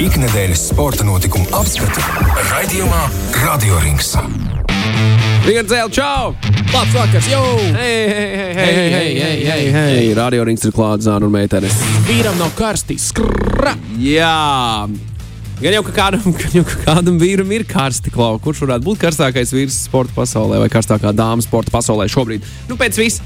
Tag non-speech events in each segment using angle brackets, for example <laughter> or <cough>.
Ikdienas sporta notikumu apskatu raidījumā Radio Rings. Viedzēl, čau! Labs vakars, jau! Hei, hei, hei, hei, hei, hei, hei. Radio rings ir klāts zāle un meitenes. Vīram nav karsti, skrra! Jā! Gan jau, ka kādam, <laughs> gan jau ka kādam vīram ir karsti klau. Kurš varētu būt karstākais vīrs sporta pasaulē vai karstākā dāmas sporta pasaulē šobrīd? Nu, pēc viss.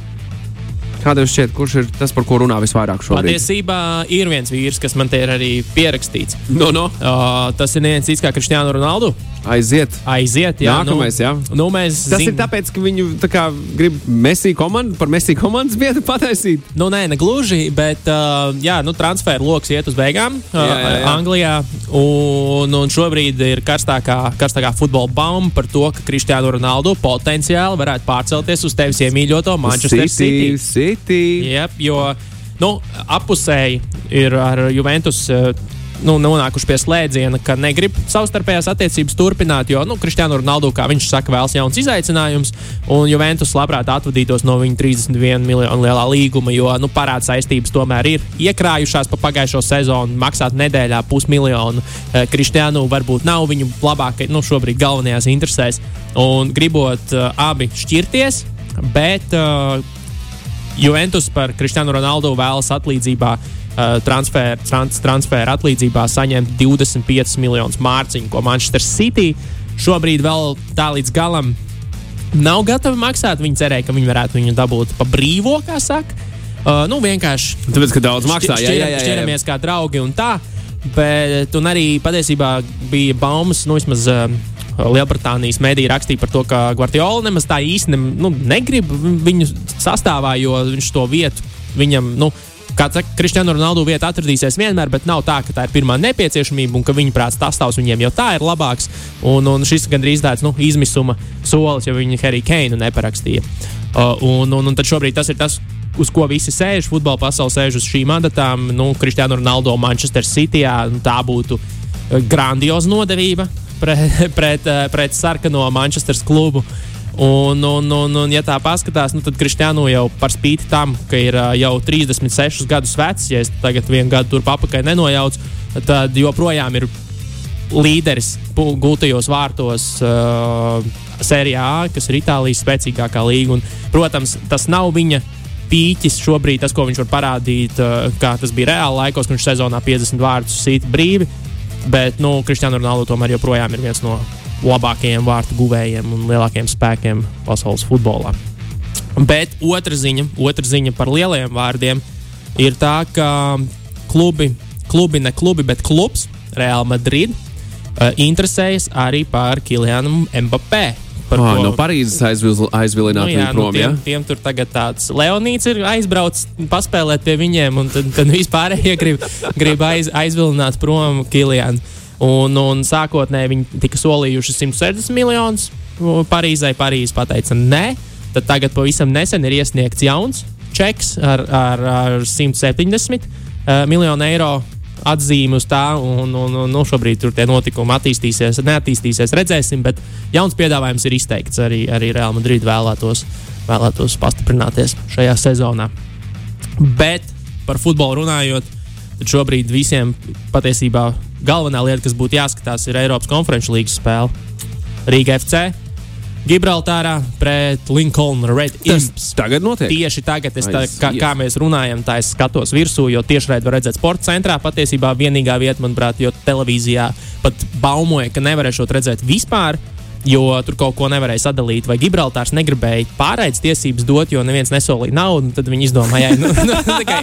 Kādam šķiet, kurš ir tas, par ko runā visvairāk šobrīd? Patiesībā ir viens vīrs, kas man te ir arī pierakstīts. No, no. Uh, tas ir neviens cits kā Kristiāna Ronaldu. Aiziet. Aiziet, jā. Nākamais, nu, jā. Nu, mēs Tas zin- ir tāpēc, ka viņu tā kā, grib Messi komandu par Messi komandas vietu pataisīt. Nu, nē, ne gluži, bet uh, jā, nu, transferu lokus iet uz beigām uh, Jā, jā, jā. Anglijā. Un, un šobrīd ir karstākā, karstākā futbola bauma par to, ka Kristiāna Ronaldu potenciāli varētu pārcelties uz tevis iemīļoto Manchester City. City. Jep, jo nu, apusēji ir ar Juventus. eh, Nu, nonākuši pie slēdziena, ka negrib savstarpējās attiecības turpināt, jo nu, Kristiāna Ronaldu, kā viņš saka, vēlas jauns izaicinājums, un Juventus labprāt atvadītos no viņa 31 miljonu lielā līguma, jo nu, parāda saistības tomēr ir iekrājušās pa pagājušo sezonu, maksāt nedēļā pusmiljonu. Eh, Kristiānu varbūt nav viņu labākais, nu, šobrīd galvenajās interesēs, un gribot uh, abi šķirties, bet uh, Juventus par Kristiānu Ronaldu vēlas atlīdzībā, uh, transfer, trans, transfera atlīdzībā saņemt 25 miljonus mārciņu, ko Manchester City šobrīd vēl tā līdz galam nav gatavi maksāt. Viņi cerēja, ka viņi varētu viņu dabūt pa brīvo, kā saka. Uh, nu, vienkārši Tāpēc, ka daudz maksā. Jā, jā, jā, jā. šķiramies kā draugi un tā. Bet arī patiesībā bija baumas, nu, vismaz uh, Lielbritānijas mēdīja rakstīja par to, ka Guardiola nemaz tā īsti ne, nu, negrib viņu sastāvā, jo viņš to vietu viņam. Nu, Kā saka, Kristiāna Ronaldu vieta atradīsies vienmēr, bet nav tā, ka tā ir pirmā nepieciešamība un ka viņa prāts tas stāvs viņiem jau tā ir labāks. Un, un šis gandrīz tāds nu, izmisuma solis, ja viņi Harry Keinu neparakstīja. Uh, un, un, un tad šobrīd tas ir tas, uz ko visi sēž. Futbola pasaule sēž uz šīm adatām. Nu, Kristiāna Ronaldo Manchester City. Nu, tā būtu eh, grandioza nodevība pret, pret, eh, pret sarkano Manchester klubu. Un, un, un, un, ja tā paskatās, nu, tad Kristiānu jau par spīti tam, ka ir ā, jau 36 gadus vecs, ja es tagad vienu gadu tur papakai nenojaucu, tad joprojām ir līderis gūtajos vārtos uh, Sērijā A, kas ir Itālijas spēcīgākā. Un, protams, tas nav viņa pīķis šobrīd, tas, ko viņš var parādīt, kā tas bija reāli laikos, kad viņš sezonā 50 vārdus sīta brīvi. Bet nu, Kristiāna Ronaldu tomēr joprojām ir viens no labākajiem vārtu guvējiem un lielākajiem spēkiem pasaules futbolā. Bet otra ziņa, otra ziņa par lielajiem vārdiem ir tā, ka klubi, klubi ne klubi, bet klubs Real Madrid uh, interesējas arī par Kilianu Mbappé. Par Ah, ko- no Parīzes aizvil, aizvilināt Nu, jā, nu, prom. jā? tiem, tiem tur tagad tāds Leonīds ir aizbraucis, paspēlēt pie viņiem, un tad, tad vispārējie grib, grib aiz, aizvilināt prom Kilianu. Un, un sākotnēji viņi tika solījuši 160 miljonus Parīzai. Parīzē pateica, nē, tad tagad pavisam nesen ir iesniegts jauns čeks ar, ar, ar 170 uh, miljonu eiro atzīmi uz tā, un, un, un nu, šobrīd tur tie notikumi attīstīsies, neattīstīsies, redzēsim. Bet jauns piedāvājums ir izteikts arī, arī Real Madrid vēlētos, vēlētos pastiprināties šajā sezonā. Bet par futbolu runājot, tad šobrīd visiem patiesībā galvenā lieta, kas būtu jāskatās, ir Eiropas konferenču līgas spēle. Rīga FC, Gibraltārā pret Lincoln Red Imps. tagad notiek. Tieši tagad, es tā, kā, kā mēs runājam, tā es skatos virsū, jo tiešraidē var redzēt sporta centrā. Patiesībā vienīgā vieta, manuprāt, jo televīzijā pat baumoja, ka nevarēšot redzēt vispār. Jo tur kaut ko nevarēja sadalīt, vai Gibraltārs negribēja pārraides tiesības dot, jo neviens nesolīja naudu. Tad viņi izdomāja, <laughs> nu, nu, tā kā,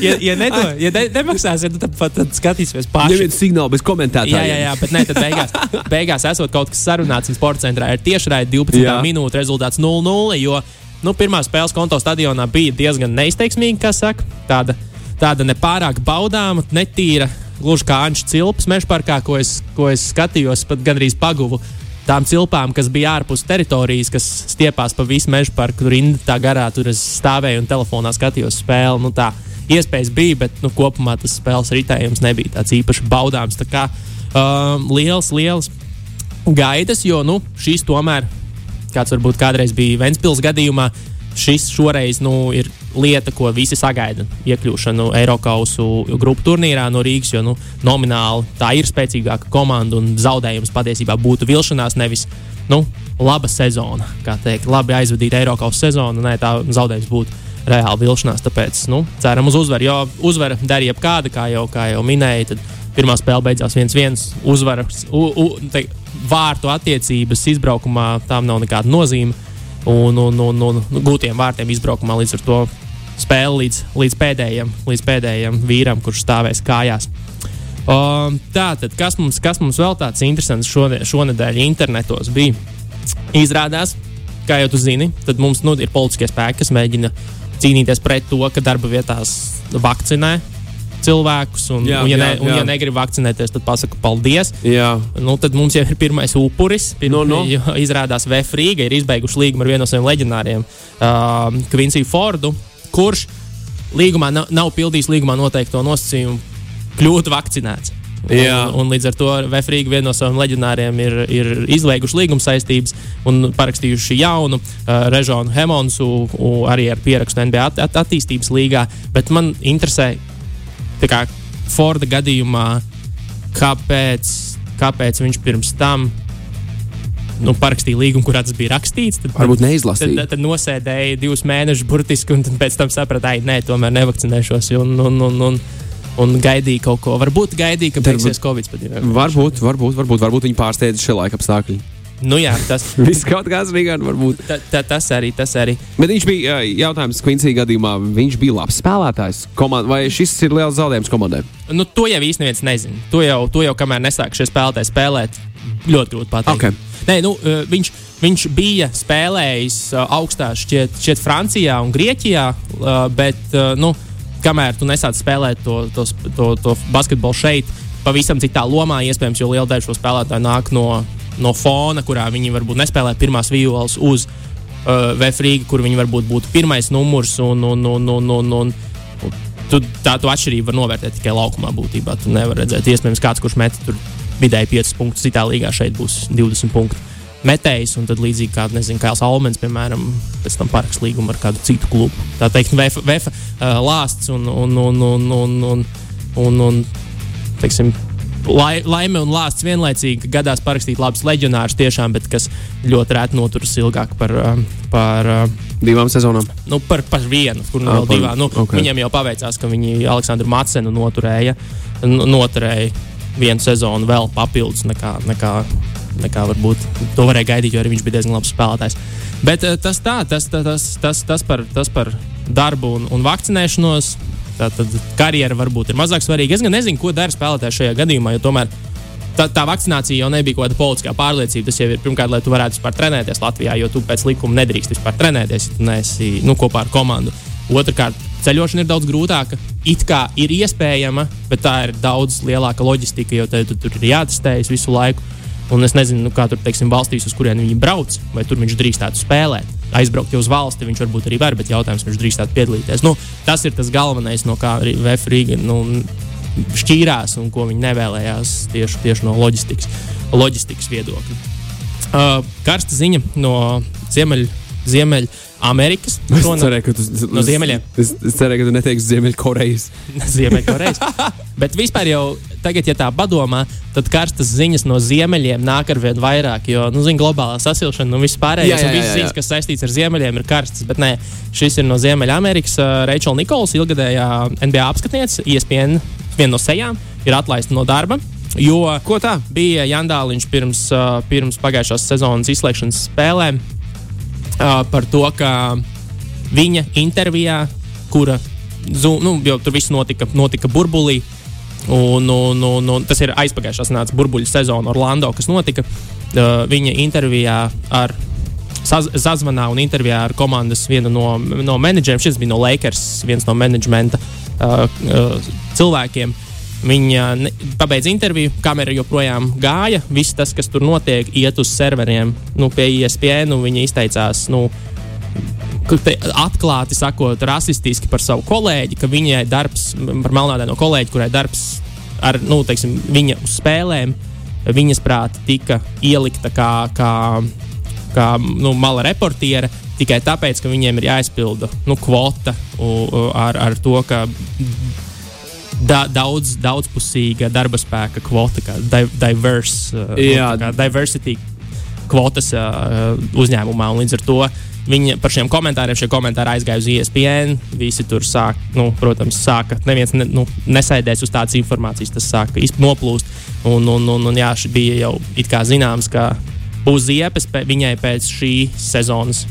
ja, ja, nedo, ja ne, nemaksās, ja, tad, tad, tad skatīsimies paši. Neviens signāls bez komentētājiem. Jā, jā, jā, bet ne, tad beigās, beigās esot kaut kas sarunāts un sporta centrā ir tiešraidi 12 Jā. minūtes rezultāts 0-0. Jo nu, pirmā spēles konto stadionā bija diezgan neizteiksmīga, kā saka. Tāda, tāda nepārāk baudāma, netīra, gluži kā Anča cilpas meža parkā, ko es, ko es skatījos, pat gandrīz paguvu. Tām cilpām, kas bija ārpus teritorijas, kas stiepās pa visu meža parku, tur rinda tā garā, tur es stāvēju un telefonā skatījos spēli. Nu, tā iespējas bija, bet nu, kopumā tas spēles ritējums nebija tāds īpaši baudāms. Tā kā um, liels, liels gaidas, jo nu, šīs tomēr, kāds varbūt kādreiz bija Ventspils gadījumā, šis šoreiz nu, ir lieta, ko visi sagaida iekļūšanu Eiropausu grupu turnīrā no Rīgas, jo nu, nomināli tā ir spēcīgāka komanda un zaudējums patiesībā būtu vilšanās, nevis nu, laba sezona, kā teikt, labi aizvadīta Eiropas sezona, nē, tā zaudējums būtu reāli vilšanās. Tāpēc nu, ceram uz uzvaru, jo uzvara darīja jebkāda, kā jau, kā jau minēja. Pirmā spēle beidzās 1-1. Uzvara, u, u, te, vārtu attiecības izbraukumā tam nav nekāda nozīme. Un, un, un, un, un gūtiem vārtiem izbraukumā līdz ar to spēle līdz, līdz, pēdējiem, līdz pēdējiem vīram, kurš stāvēs kājās. Um, Tātad, kas mums, kas mums vēl tāds interesants šodien, šonadēļ internetos bija? Izrādās, kā jau tu zini, tad mums nu, ir politiskie spēki, kas mēģina cīnīties pret to, ka darba vietās vakcinē cilvēkus. Un, Jā, un, ja, jā, ne, un, jā. ja negrib vakcinēties, tad pasaka paldies. Jā, Nu, tad mums jau ir pirmais upuris. Pirm, Nu, nu. jo Izrādās, ka Vēfrīga ir izbeiguši līgumu ar vienu no saviem leģendāriem, uh, Kvinsiju Fordu, kurš līgumā nav, nav pildījis līgumā noteikto nosacījumu kļūt vakcinēts. Jā. Un, un līdz ar to Vēfrīga viena no saviem leģendāriem ir, ir izlēguši līguma saistības un parakstījuši jaunu uh, Režonu Hemonsu, arī ar pierakstu NBA at, at, attīstības līgā. Bet man interesē, kā Forda gadījumā, kāpēc, kāpēc viņš pirms tam nu, parakstīja līgumu, kurā tas bija rakstīts. Tad, varbūt tad, neizlasīju. tad, tad nosēdēja divus mēnešus burtiski, un tad pēc tam saprata, ka nē, tomēr nevakcinēšos. Un, un, un, un, un gaidīja kaut ko. Varbūt gaidīja, ka Varbūt- beigsies Covid. jā. Varbūt, varbūt, varbūt, varbūt viņi pārsteidz šie laika apstākļi. Nu, jā, tas, <laughs> Viss kaut kāds Rīgā, varbūt. ta, ta, tas arī. Tas arī. Bet viņš bija jautājums Kvinsī gadījumā. Viņš bija labs spēlētājs. Komand, vai šis ir liels zaudējums komandai? Nu, to jau īstenībā neviens nezina. To jau, to jau kamēr nesāk šie spēlētāji spēlēt, ļoti grūti pateikt. Okay. Nē, nu, viņš, viņš bija spēlējis augstā šķiet, šķiet Francijā un Grieķijā, bet nu, kamēr tu nesāc spēlēt to, to, to, to basketbolu šeit, pavisam citā lomā, iespējams, jo liela daļa šo spēlētāju nāk no, no fona, kurā viņi varbūt nespēlē pirmās violas uz uh, Vēfrīga, kur viņi varbūt būtu pirmais numurs. Un, un, un, un, un, un, un tu, tā tu atšķirību var novērtēt tikai laukumā būtībā. Tu nevari redzēt, iespējams, kāds, kurš met tur vidēji 5 punktus, citā līgā šeit būs 20 punktu. Metējs, un tad līdzīgi kā nezinu, Kails Almens, piemēram, pēc tam parakst līgumu ar kādu citu klubu. Tā teikt, Vēfa, vēfa uh, lāsts un, un, un, un, un, un, un, un teiksim, lai, laime un lāsts vienlaicīgi gadās parakstīt labus leģionārus tiešām, bet kas ļoti rēti noturas ilgāk par, uh, par uh, Divām sezonām. nu, par, par vienu, kur nu Ah, divām. Nu, ok. okay. Viņiem jau paveicās, ka viņi Aleksandru Macenu noturēja, noturēja vienu sezonu vēl papildus nekā, nekā, nekā varbūt to varēja gaidīt, jo arī viņš bija diezgan labs spēlētājs. Bet eh, tas tā, tas, tas, tas, tas, par, tas par darbu un, un vakcinēšanos. Tā tad karjera varbūt ir mazāk svarīga. Es gan nezinu, ko dara spēlētājs šajā gadījumā, jo tomēr tā, tā vakcinācija jau nebija kaut kāda politiskā pārliecība. Tas jau ir pirmkārt, lai tu varētu vispār trenēties Latvijā, jo tu pēc likuma nedrīkst vispār trenēties, ja tu neesi nu, kopā ar komandu. Otrakārt, ceļošana ir daudz grūtāka. It kā ir iespējama, bet tā ir daudz lielāka loģistika, jo te, tu, tur ir jātestējas visu laiku. Un es nezinu, nu, kā tur teiksim, valstīs, uz kurien viņi brauc, vai tur viņš drīkstētu spēlēt. Aizbraukt jau uz valsti, viņš varbūt arī var, bet jautājums, vai viņš drīkstētu piedalīties. Nu, tas ir tas galvenais, no kā VF Rīga nu, šķīrās un ko viņi nevēlējās tieši, tieši no loģistikas, loģistikas viedokļa. Uh, karsta ziņa no Ziemeļ, Ziemeļ Amerikas. <laughs> Es Šona- cerēju, ka tu, no ziemeļiem. Es, es cerēju, ka tu neteiksi Ziemeļkorejas. <laughs> Ziemeļkorejas. Bet vispār jau tagad, ja tā padomā, tad karstas ziņas no ziemeļiem nāk ar vien vairāk. Jo, nu, zina, globālā sasilšana un viss pārējais, Jā, jā, un visas ziņas, kas saistītas ar ziemeļiem, ir karstas. Bet nē, šis ir no Ziemeļamerikas. Uh, Reičela Nikols, ilgadējā NBA apskatniece, ESPN, viena no sejām, ir atlaista no darba. Jo Ko tā? bija Jandāliņš pirms, uh, pirms pagājušās sezonas izslēgšanas spēlēm par to, ka viņa intervijā, kura Zoom, nu, jau tur viss notika, notika burbulī. Un, un, un, un tas ir aizpagājušās nāca burbuļu sezona Orlando, kas notika. Uh, viņa intervijā ar saz, sazvanā un intervijā ar komandas vienu no, no menedžeriem. Šis bija no Lakers, viens no menedžmenta uh, uh, cilvēkiem. Viņa ne- pabeidza interviju, kamera joprojām gāja. Viss tas, kas tur notiek, iet uz serveriem, nu, pie ESPN. un Viņa izteicās, nu, atklāti sakot, rasistiski par savu kolēģi, ka viņai darbs, par melnādaino kolēģi, kurai darbs ar nu, teiksim, viņa spēlēm, viņas prāti tika ielikta kā, kā, kā nu, mala reportiere, tikai tāpēc, ka viņiem ir jāizpilda nu, kvota u, u, ar, ar to, ka da, daudz, daudzpusīga darba spēka kvota, kā di, diverse, uh, Jā. kā diversity kvotas uh, uzņēmumā. Līdz ar to viņi par šiem komentāriem, šie komentāri aizgāja uz ESPN. Visi tur sāk, nu, protams, sāka. Neviens ne, nu, nesēdēs uz tādas informācijas, tas sāka noplūst. Un, un, un, un jā, šī bija jau it kā zināms, ka būs ziepes pē- viņai pēc šīs sezonas.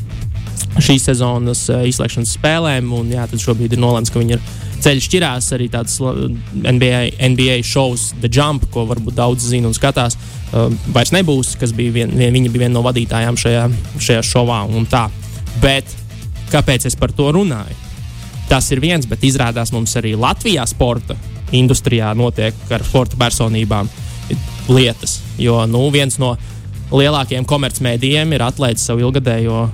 Šīs sezonas uh, izslēgšanas spēlēm, un jā, tad šobrīd ir nolēmts, ka viņa ir ceļš šķirās arī tāds NBA, NBA šovs, The Jump, ko varbūt daudz zina un skatās. Uh, vairs nebūs, kas bija vien, vien, viņa bija viena no vadītājām šajā, šajā šovā. Bet kāpēc es par to runāju? Tas ir viens, bet izrādās mums arī Latvijā sporta industrijā notiek ar sporta personībām lietas. Jo nu, viens no lielākajiem komercmedijiem ir atlaists savu ilgadējo.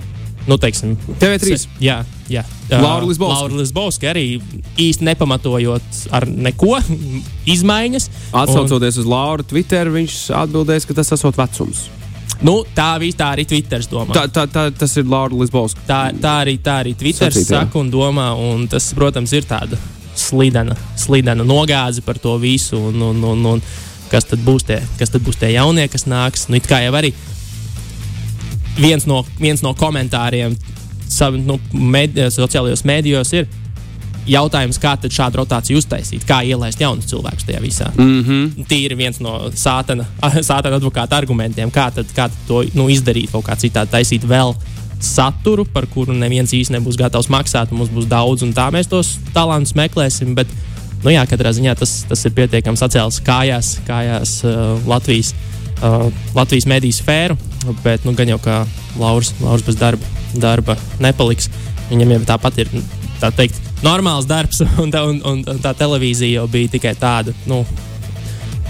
Nu, teiksim, TV3. se- Jā, jā. Laura Lisbovska. Laura Lisbovska arī īsti nepamatojot ar neko <laughs> izmaiņas. Atcaucoties uz Lauru Twitter, viņš atbildēs, ka tas esot vecums. Nu, tā, vis- tā arī Twitter domā. Tā, tā, tā, tas ir Laura Lisbovska. Tā, tā arī, tā arī Twitter Sacīt, saka un domā, un tas, protams, ir tāda slidena, slidena nogāze par to visu. Un, un, un, un kas, tad būs tie, kas tad būs tie jaunie, kas nāks? Nu, it kā jau arī viens no, viens no komentāriem sav, nu, med, sociālajos mēdījos ir jautājums, kā šādu rotāciju uztaisīt, kā ielaist jaunus cilvēkus tajā visā. Mm -hmm. Tīri viens no sātana, <laughs> sātana advokāta argumentiem, kā, tad, kā tad to nu, izdarīt, kaut kā citādi taisīt vēl saturu, par kuru neviens īsti nebūs gatavs maksāt. Mums būs daudz, un tā mēs tos talantus meklēsim. Bet, nu, jā, katrā ziņā tas, tas ir pietiekami sacēlis kājās, kājās uh, Latvijas, uh, Latvijas mediju sfēru. Bet, nu, gan jau kā Lauris, Lauris bez darba, darba nepaliks. Viņam jau tāpat ir tā teikt, normāls darbs, <laughs> un tā, un, un, un tā televīzija jau bija tikai tāda. Nu,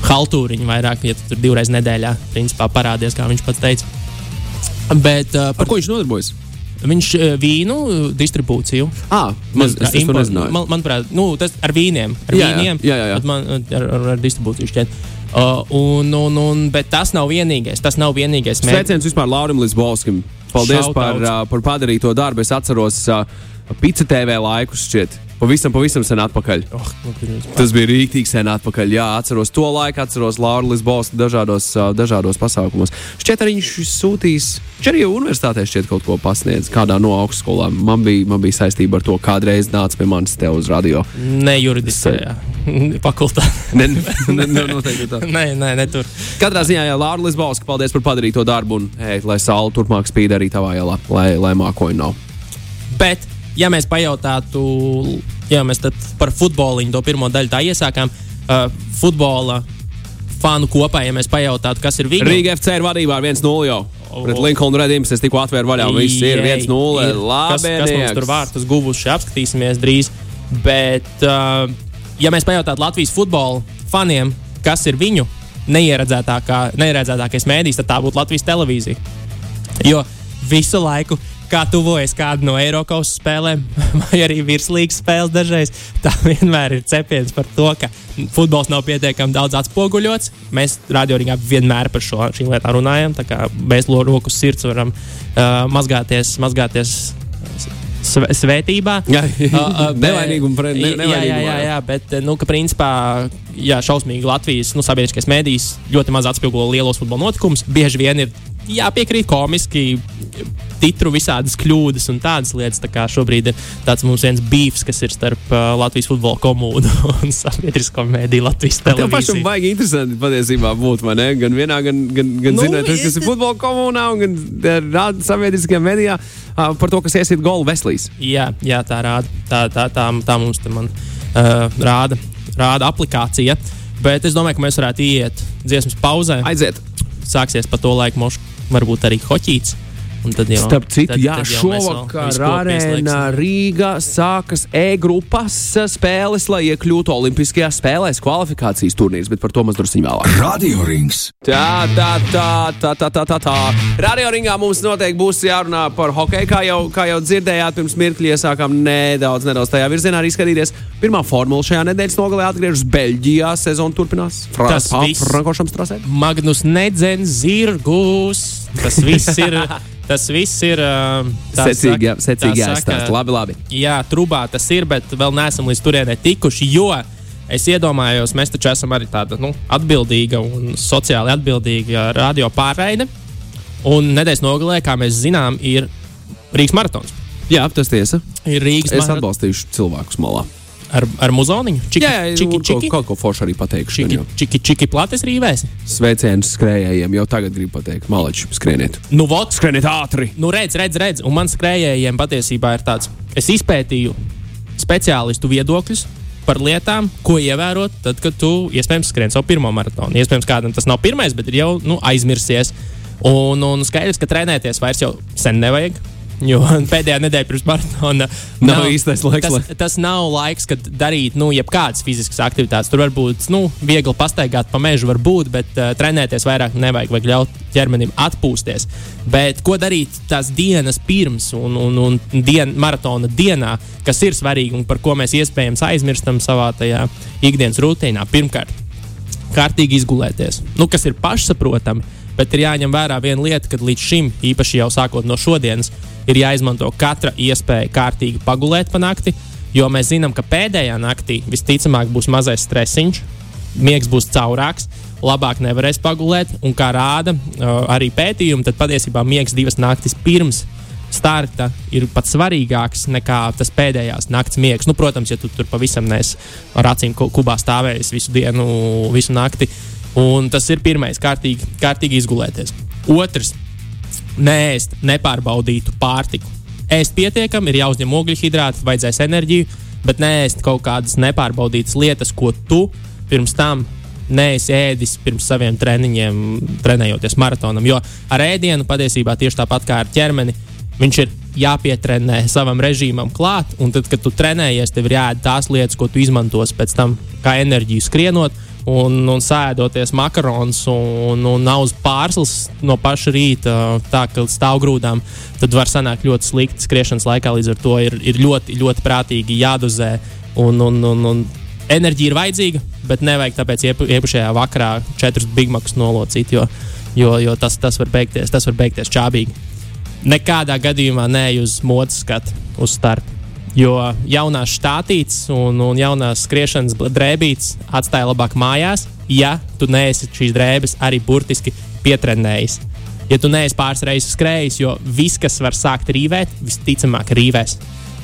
haltūriņu vairāk, ja tu tur divreiz nedēļā principā, parādies, kā viņš pats teica. Bet uh, Ar par ko viņš nodarbojas? viņš vīnu distribūciju. Ah, maz, es, es. Man, manuprāt, nu, tas ar vīniem. Ar Jā, vīniem Jā, jā, jā. Man, ar, ar, ar distribūciju šķiet. Uh, un, un, un, bet tas nav vienīgais. Tas nav vienīgais mērķis. Sveiciens vispār Laurim Lisbovskim. Paldies Shoutouts. par, uh, par padarīto darbu. Es atceros uh, Pizza TV laikus šķiet. Pavisam, pavisam sen atpakaļ. Oh, nu. Tas bija rīktīgi sen atpakaļ. Jā, atceros to laiku, atceros Lauru Lisbovsku dažādos, dažādos pasākumos. Šķiet, arī viņš sūtīs. Arī universitātē šķiet kaut ko pasniedz kādā no augstskolām. Man bija, man bija saistība ar to, kādreiz nāca pie manis te uz radio. Ne juridiskajā fakultātē. Ne, ne, ne, noteikti tā. <laughs> nē, nē, ne tur. Katrā ziņā, jā, Laura Lisbovska, paldies par padarīto darbu un, ej, lai saule turpmāk spīd arī tavā ielā, lai, lai mākoņi nav. Bet, ja mēs pajautātu, ja mēs par futboliņu to pirmo daļu tā iesākām, uh, futbola fanu kopā, ja mēs pajautātu, kas ir viņa Rīga FC ir vadībā ar 1-0 jau. O. Pret Linkolnu Redims es tikko atvēru vaļā. Viss ir 1-0. Ir. Labi, Kas, kas mums tur vārtus guvuši, apskatīsimies drīz. Bet, uh, ja mēs pajautātu Latvijas futbola faniem, kas ir viņu neieredzētākā, neieredzētākais mēdījis, tad tā būtu Latvijas televīzija. Jo visu laiku, kā tuvojas kāda no Eiropas spēlēm, <laughs> vai arī virslīgas spēles dažreiz, tā vienmēr ir cepiens par to, ka futbols nav pietiekami daudz atspoguļots. Mēs radiorīgā vienmēr par šo, šīm lietām runājam. Mēs roku sirds varam uh, mazgāties, mazgāties svētībā. Jā, <laughs> nevainīgumu pret ne, jā, jā, jā, nevainīgumu. jā, bet, nu, ka principā, jā, šausmīgi Latvijas nu, sabiedriskais mēdījis ļoti maz atspoguļo lielos futbola notikumus. Bieži vien ir jāpiekrīt komiski, titru visādas kļūdas un tādas lietas. Tā kā šobrīd ir tāds mums viens beefs, kas ir starp uh, Latvijas futbola komūnu <laughs> un sabiedrisko mēdīju Latvijas Tev pašam televīziju. baigi interesanti patiesībā būt, vai ne? Gan vienā, gan, gan, gan Nu, zināt, tas, kas ir futbola komunā, un gan eh, rāda sabiedriskajā medijā uh, par to, kas iesiet golu veslīs. Jā, jā, tā rāda. Tā, tā, tā, tā mums te man, uh, rāda, rāda aplikācija. Bet es domāju, ka mēs varētu iet dziesmas pauzē. Aiziet! Sāksies pa to laiku, moš, varbūt arī hoķīts. Un tad jau, Starp citu, tad, jā, tad šovakar arēnā. Rīgā sākas E-grupas spēles, lai iekļūtu Olimpiskajās spēlēs kvalifikācijas turnīrs, bet par to mazliet vēlāk. Radio Rings. Tā, tā, tā, tā, tā, tā, tā, tā. Radio ringā mums noteikti būs jārunā par hokeju. Kā jau, kā jau dzirdējāt, pirms mirkļa iesākām nedaudz, nedaudz tajā virzienā arī skatīties. Pirmā formula šajā nedēļas nogalē atgriežas Beļģijā. Sezona turpinās. Tas viss. Frankošam strasē. Magnus Nedzens, Zirgus. Tas viss ir <laughs> Tas viss ir. Secīgi, jā, secīgi tā jāstāsta. Labi, labi. Jā, trubā tas ir, bet vēl neesam līdz turienei tikuši. Jo es iedomājos, mēs taču esam arī tāda nu, atbildīga un sociāli atbildīga radio pārraide. Un nedēļas nogalē, kā mēs zinām, ir Rīgas maratons. Jā, tas tiesa. Ir Rīgas Es maratons atbalstīšu cilvēkus malā. Ar, ar muzoniņu. Čiki, Jā, jā, čiki, čiki, Kaut, kaut ko foršu arī pateikšu. čiki, čiki, čiki plates rīvēs. Sveicienus skrējējiem jau tagad gribu pateikt. Maleči, skrieniet. Nu, vots, Skrieniet ātri! Nu, redz, redz, redz, un man skrējējiem patiesībā ir tāds, es izpētīju speciālistu viedokļus par lietām, ko ievērot, tad, kad tu iespējams skrien savu pirmo maratonu. Iespējams, kādam tas nav pirmais, bet ir jau nu, aizmirsies. Un, un skaidrs, ka trenēties vairs jau sen nevajag. Jo <laughs> pēdējā nedēļa pirms maratona Nav īstais laiks, Tas, tas nav laiks, kad darīt nu, jebkādas fiziskas aktivitātes. Tur var būt nu, viegli pastaigāt pa mežu, varbūt, bet uh, trenēties vairāk nevajag. Vajag ļaut ķermenim atpūsties. Bet ko darīt tās dienas pirms un, un, un dien, maratona dienā, kas ir svarīgi un par ko mēs iespējams aizmirstam savā tajā ikdienas rutīnā? Pirmkārt, kārtīgi izgulēties. Nu, kas ir pašsaprotami, bet ir jāņem vērā viena lieta, ka līdz šim, īpaši jau sākot no šodienas, ir jāizmanto katra iespēja kārtīgi pagulēt pa nakti, jo mēs zinām, ka pēdējā naktī visticamāk būs mazais stresiņš, miegs būs caurāks. Labāk nevarēs pagulēt, un kā rāda uh, arī pētījumi, tad patiesībā miegs divas naktis pirms starta ir pat svarīgāks nekā tas pēdējās nakts miegs. Nu, protams, ja tu tur pavisam nes ar acīm ku- kubā stāvējis visu dienu, visu nakti. Un tas ir pirmais, kārtīgi, kārtīgi izgulēties. Otrs, neēst nepārbaudītu pārtiku. Ēst pietiekami, ir jāuzņem ogļhidrāti, vajadzēs enerģiju, bet neēst kaut kādas nepārbaudītas lietas, ko tu pirms tam neesi ēdis pirms saviem treniņiem, trenējoties maratonam. Jo ar ēdienu patiesībā tieši tāpat kā ar ķermeni, viņš ir jāpietrenē savam režīmam klāt, un tad, kad tu trenējies, tev ir jāēd tās lietas, ko tu izmantosi pēc tam kā enerģiju skrienot. Un, un sēdoties makaronus un, un uz pārslas no paša rīta, tā kā stāvgrūdām, tad var sanākt ļoti slikti skriešanas laikā. Līdz ar to ir, ir ļoti, ļoti prātīgi jādozē. Un, un, un, un enerģija ir vajadzīga, bet nevajag tāpēc iepriekšējā vakarā četrus bigmakus nolocīt, jo, jo, jo tas, tas, var beigties, tas var beigties čābīgi. Nekādā gadījumā neej uz modes skatu, uz startu. Jo jaunās štātītes un, un jaunās skriešanas drēbītes atstāja labāk mājās, ja tu neesi šīs drēbes arī burtiski pietrenējis. Ja tu neesi pāris reizes skrējis, jo viss, kas var sākt rīvēt, visticamāk rīvēs.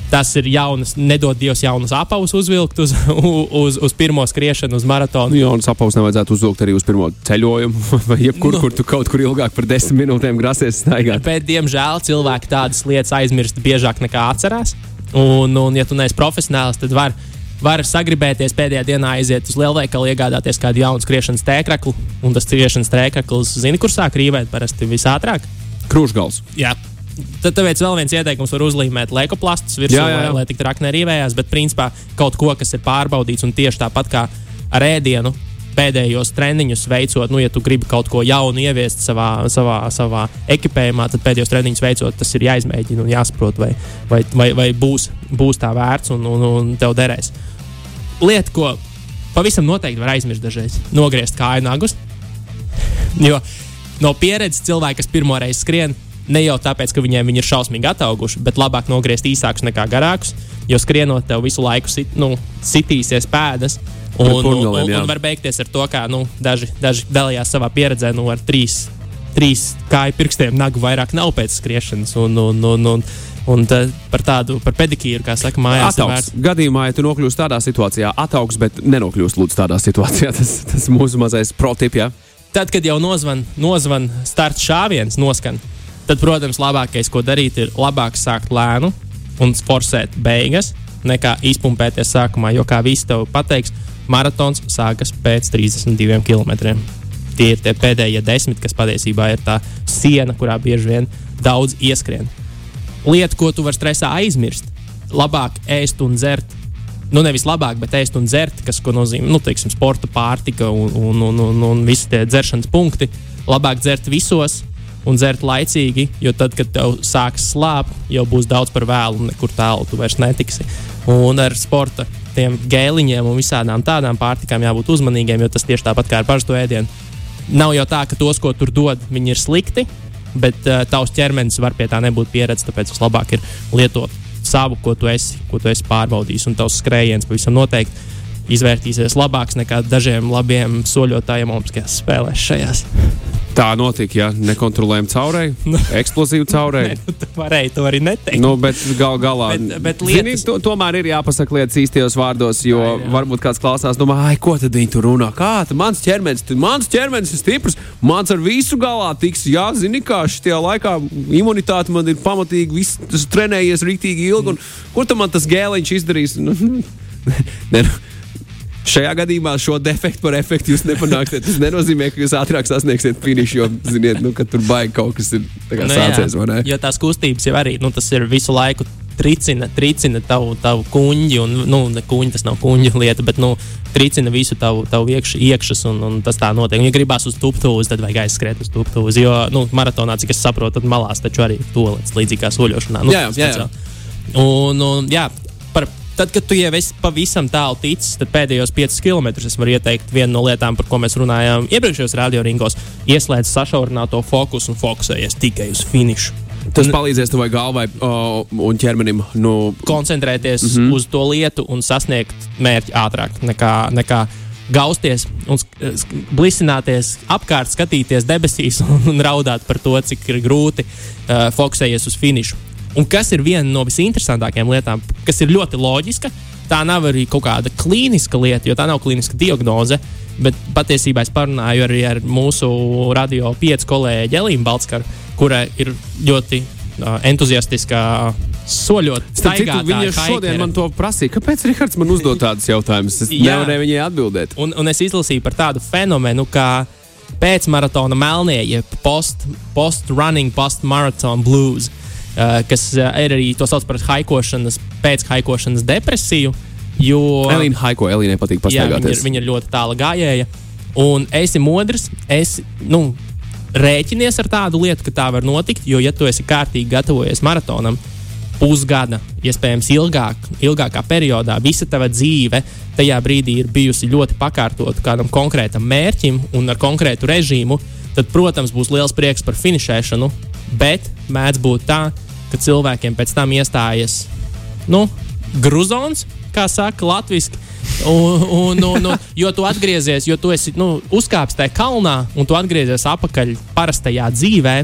Tas ir jaunas, nedod Dievs, jaunas apavus uzvilkt uz, <laughs> uz, uz pirmo skriešanu, uz maratonu. Nu, Jonas apaus nevajadzētu uzvilkt arī uz pirmo ceļojumu, <laughs> vai jebkur, Nu. kur tu kaut kur ilgāk par desmit minūtēm grasies staigāt. Bet, diemžēl, cilvēki tādas lietas aizmirst biežāk nekā atcerās. Un, un ja tu neesi profesionāls, tad var, var sagribēties pēdējā dienā aiziet uz lielveikalu, iegādāties kādu jaunu skriešanas tēkraklu. Un tas skriešanas tēkrakls, zini, kur sāk rīvēt parasti visātrāk. Krūšgals. Jā. Tad, tāpēc vēl viens ieteikums var uzlīmēt leikoplastus virsū, Jā, jā, jā. lai, lai tik traki nerīvējās. Bet, principā, kaut ko, kas ir pārbaudīts un tieši tāpat kā ar ēdienu, pēdējos treniņus veicot, nu, ja tu gribi kaut ko jaunu ieviest savā, savā, savā ekipējumā, tad pēdējos treniņus veicot, tas ir jāizmēģina un jāsaprot, vai, vai, vai, vai būs, būs tā vērts un, un, un tev derēs. Lieta, ko pavisam noteikti var aizmirst dažreiz, nogriezt kāju nagus. Jo no pieredzes cilvēki, kas pirmo reizi skrien, ne jau tāpēc, ka viņiem viņi ir šausmīgi atauguši, bet labāk nogriezt īsākus nekā garākus, jo skrienot tev visu laiku sit, nu, sitīsies pēdas. Un, un, un, jā. un var beigties ar to, ka nu, daži, daži dalījās savā pieredzē nu, ar trīs, trīs kāju pirkstiem nagu vairāk nav pēc skriešanas. Un, un, un, un, un tad par tādu par pedikīru, kā saka, mājās. Ataugs. Gadījumā, ja tu nokļūsi tādā situācijā, ataugs, bet nenokļūsi lūdzu tādā situācijā. <laughs> Tas, tas mūsu mazais protips. Ja? tad, kad jau nozvan, nozvan starta šāviens, noskan, tad, protams, labākais, ko darīt, ir labāk sākt lēnu un forsēt beigas, nekā izpumpēties sākumā. Jo, kā visi tev pateiks, maratons sākas pēc 32 km. Tie ir tie pēdējie desmit, kas patiesībā ir tā siena, kurā bieži vien daudz ieskrien. Lieta, ko tu vari stresā aizmirst, labāk ēst un dzert nu, nevis labāk, bet ēst un dzert, kas nozīmē, nu, teiksim, sporta pārtika un, un, un, un, un visi tie dzeršanas punkti. Labāk dzert visos un dzert laicīgi, jo tad, kad tev sāks slāpt, jau būs daudz par vēlu un nekur tālu tu vairs netiksi. Un ar sporta tiem gēliņiem un visādām tādām pārtikām jābūt uzmanīgiem, jo tas tieši tāpat kā ar parasto ēdienu. Nav jau tā, ka tos, ko tur dod, viņi ir slikti. bet uh, tavs ķermenis var pie tā nebūt pieredzējis. Tāpēc vislabāk ir lietot savu, ko tu esi, ko tu esi pārbaudījis, un tavs skrējiens pavisam noteikti izvērtīsies labāks nekā dažiem labiem soļotājiem Olimpiskajās spēlēs šajās. Tā notika, ja nekontrolējama caurēja, eksplozīva caurēja. Nu, <laughs> tu varēji to arī neteikt. Nu, bet gal galā Bet- bet Zini, lietas- to, tomēr ir jāpasaka lietas īstajos vārdos, jo Jā, jā. varbūt kāds klausās, domā, ai, ko tad viņi tur runā? Kā tad mans ķermenis, mans ķermenis ir stiprs, mans ar visu galā tiks, jā, zini, kā šajā laikā imunitāte man ir pamatīgi, viss tas trenējies rīktīgi ilgi, un kur tam man tas gēliņš izdarīs? <laughs> Ne, nu, Šajā gadījumā šo defektu par efektu jūs nepanāksiet. Tas nenozīmē, ka jūs ātrāk sasniegsiet finišu, jo, ziniet, nu, ka tur baigi kaut kas ir Nu, jā, sācies, ne? Jo tās kustības jau arī nu, tas ir visu laiku. Tricina, tricina tavu, tavu kuģi, un nu, ne kuģi, tas nav kuģa lieta, bet nu, tricina visu tavu, tavu iekš, iekšas, un, un tas tā notiek. Un, ja gribās uz tuptūzi, tad vajag aizskriet uz tuptūzi. Jo nu, maratonā, cik es saprotu, tad malās taču arī tolēts līdzīgi kā soļošanā. Nu, Jā, jā, jā, jā. Un, un, jā, tad, kad tu jau esi pavisam tālu ticis, tad pēdējos 5 km es varu ieteikt vienu no lietām, par ko mēs runājām iepriekšējos radioringos. Ieslēdz sašaurināto fokusu un fokusējies tikai uz finišu. Tas palīdzēs tavai galvai o, un ķermenim. Nu, Koncentrēties mm. -hmm. uz to lietu un sasniegt mērķi ātrāk nekā. nekā Gausties un sk- blisināties apkārt, skatīties debesīs un, <laughs> un raudāt par to, cik ir grūti uh, fokusēties uz finišu. Un kas ir viena no visinteresantākajām lietām, kas ir ļoti loģiska, tā nav arī kaut kāda klīniska lieta, jo tā nav klīniska diagnoze. Bet patiesībā es parunāju arī ar mūsu radio pieci kolēģi Elīnu Balskaru, kura ir ļoti uh, entuziastiskā soļot. Citu, viņa šodien haikere. man to prasīja. Kāpēc Rihards man uzdod tādus jautājumus? Es Jā. nevarēju viņai atbildēt. Un, un es izlasīju par tādu fenomenu, kā pēcmaratona melnie, jeb post-running, post post-marathon blues, uh, kas uh, ir arī to sauc par haikošanas, pēc-haikošanas depresiju. Jo, Elīna Haiko, Elīnai patīk jā, viņa, ir, pastaigāties. viņa ir ļoti tāla gājēja. Un esi modrs, es nu, rēķinies ar tādu lietu, ka tā var notikt. Jo, ja tu esi kārtīgi gatavojies maratonam, pusgada, iespējams, ilgāk, ilgākā periodā, visa tava dzīve tajā brīdī ir bijusi ļoti pakārtota kādam konkrētam mērķim un ar konkrētu režīmu, tad, protams, būs liels prieks par finišēšanu. Bet mēdz būt tā, ka cilvēkiem pēc tam iestājas nu, gruzons, kā saka latviešu. Un, un, un, un, jo tu atgriezies, jo tu esi nu, uzkāpis tajā kalnā, un tu atgriezies atpakaļ parastajā dzīvē.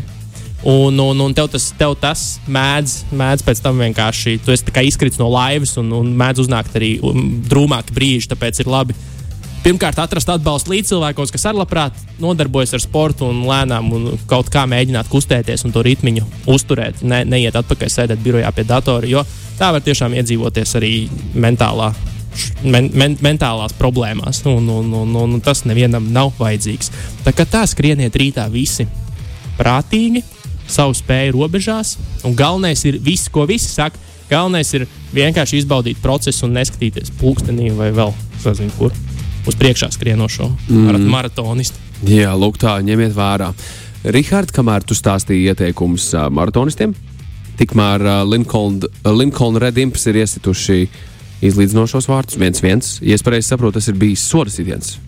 Un, un, un tev, tas, tev tas mēdz, mēdz pēc tam vienkārši, tu esi izkritis no laivas, un, un mēdz uznākt arī um, drūmāki brīži. Tāpēc ir labi pirmkārt atrast atbalstu līdzcilvēkos, kas arī labprāt nodarbojas ar sportu un lēnām un kaut kā mēģināt kustēties un to ritmiņu uzturēt. Ne, neiet atpakaļ, sēdēt birojā pie datora, jo tā var tiešām iedzīvoties arī mentālā. Men, men, mentālās problēmās, un, un, un, un, un tas nevienam nav vajadzīgs. Tā kā tā skrieniet rītā visi prātīgi, savu spēju robežās, un galvenais ir viss, ko visi saka. Galvenais ir vienkārši izbaudīt procesu un neskatīties pulkstenī vai vēl, sazinu, kur uz priekšā skrienošo mm. maratonistu. Jā, lūk, tā ņemiet vērā. Rihard, kamēr tu stāstīji ieteikumus uh, maratonistiem, tikmēr uh, Lincoln, uh, Lincoln Red Imps ir iesituši izlīdzinošos vārdus. viens viens. Ja es pareizi saprotu, tas ir bijis soda sitiens.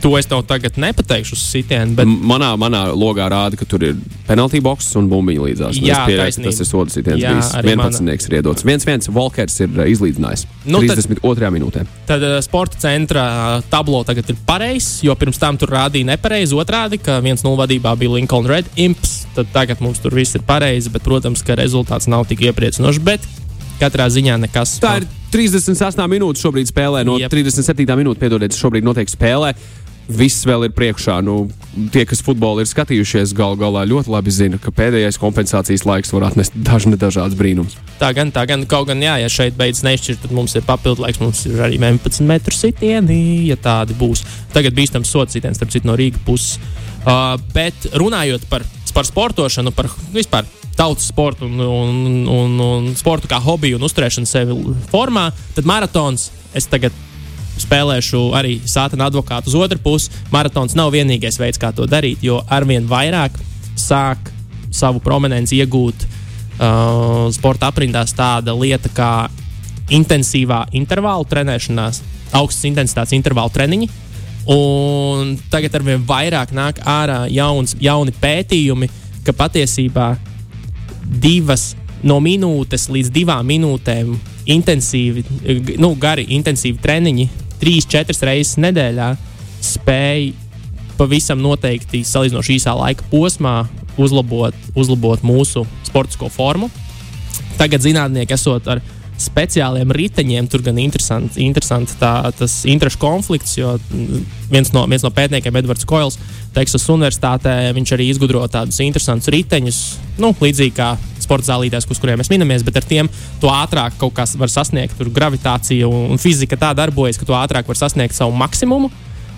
To es tev tagad nepateikšu uz sitienu, bet Manā, manā logā rāda, ka tur ir penalty box un bumbiņa līdzās. Jā, taisnība. tas ir soda sitiens. Jā, bijis. arī 11. ir iedots. 1-1. Volkers ir uh, izlīdzinājis. Nu, Nu, tad- 32. minūtē. tad uh, sporta centra uh, tablo tagad ir pareizs, jo pirms tam tur rādīja nepareizi. Otrādi, ka 1-0 vadībā bija Lincoln Red Imps. Tad tagad mums tur viss ir pareizi, bet, protams, ka rezultāts nav tik iepriecinošs. Bet katrā ziņā nekas. Tā ir 38 minūtes šobrīd spēlē. No yep. 37. minūtes, piedodiet, šobrīd notiek spēlē. Viss vēl ir priekšā. Nu, tie, kas futbolu ir skatījušies, gal galā ļoti labi zina, ka pēdējais kompensācijas laiks var atnest dažne dažādas brīnums. Tā gan, tā gan, kaut gan, jā, ja šeit beidzas nešķirt, tad mums ir papildu laiks. Mums ir arī 11 metru sitieni, ja tādi būs. Tagad bīstams sots sitiens, starp citu, no Rīgas puses. Uh, bet runājot par, par sportošanu, par vispār tautas sportu un, un, un, un sportu kā hobiju un uzturēšanu sevi formā, tad maratons es tagad spēlēšu arī sātana advokātu uz otru pusi. Maratons nav vienīgais veids, kā to darīt, jo arvien vairāk sāk savu prominenci iegūt uh, sporta aprindās tāda lieta kā intensīvā intervāla trenēšanās, augstas intensitātes intervāla treniņi. Un tagad ar vien vairāk nāk ārā jauns, jauni pētījumi, ka patiesībā divas no minūtes līdz divām minūtēm intensīvi, nu, gari, intensīvi treniņi, trīs, četras reizes nedēļā spēj pavisam noteikti salīdzinoši īsā laika posmā uzlabot, uzlabot mūsu sportisko formu. Tagad zinātnieki esot ar speciāliem riteņiem, tur gan interesanti, interesanti tā, tas interešu konflikts, jo viens no, viens no pētniekiem, Edvards Koils, Teksas Universitātē, viņš arī izgudro tādus interesantus riteņus, nu, līdzīgi kā sporta zālītēs, uz kuriem mēs minamies, bet ar tiem to ātrāk kaut kas var sasniegt. Tur gravitācija un fizika tā darbojas, ka to ātrāk var sasniegt savu maksimumu.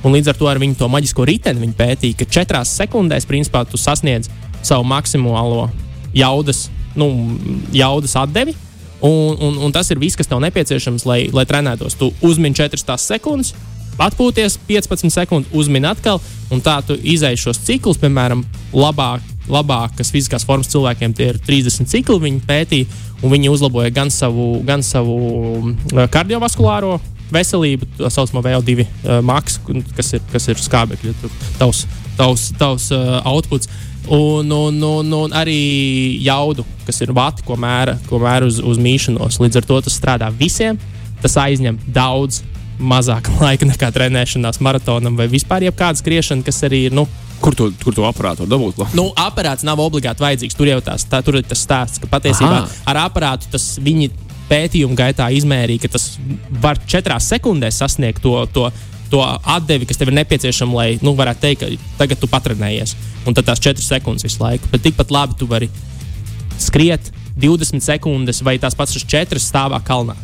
Un līdz ar to ar viņu to maģisko riteni viņi pētīja, ka četrās sekundēs principā tu sasniedz savu maksimālo jaudas, nu, jaudas atdevi. Un, un, un tas ir viss, kas tev nepieciešams, lai, lai trenētos. Tu uzmini 4 sekundes, atpūties 15 sekundes, uzmini atkal, un tā tu izēj šos ciklus, piemēram, labāk, labākas fiziskās formas cilvēkiem. Tie ir 30 cikli, viņi pētīja, un viņi uzlaboja gan savu, gan savu uh, kardiovaskulāro veselību, tā saucamā VO2 uh, maksu, kas ir, kas ir skābekļa, tavs, tavs, tavs uh, outputs. Un, un, un, un arī jaudu, kas ir vati, ko mēra, ko mēra uz, uz mīšanos. Līdz ar to tas strādā visiem. Tas aizņem daudz mazāk <laughs> laika nekā trenēšanās maratonam vai vispār jebkāda skriešana, kas arī ir. Nu, Kur to, kur to aparātu dabūt? Nu, aparāts nav obligāti vajadzīgs. Tur jau tās, tā, tur ir tas stāsts, ka patiesībā Aha. ar aparātu tas viņi pētījuma gaitā izmērīja, ka tas var četrās sekundēs sasniegt to, to, to atdevi, kas tev ir nepieciešama, lai nu, varētu teikt, ka tagad tu patrenējies. Un tad tās četras sekundes visu laiku. Bet tikpat labi tu vari skriet 20 sekundes vai tās pašas četras stāvā kalnā.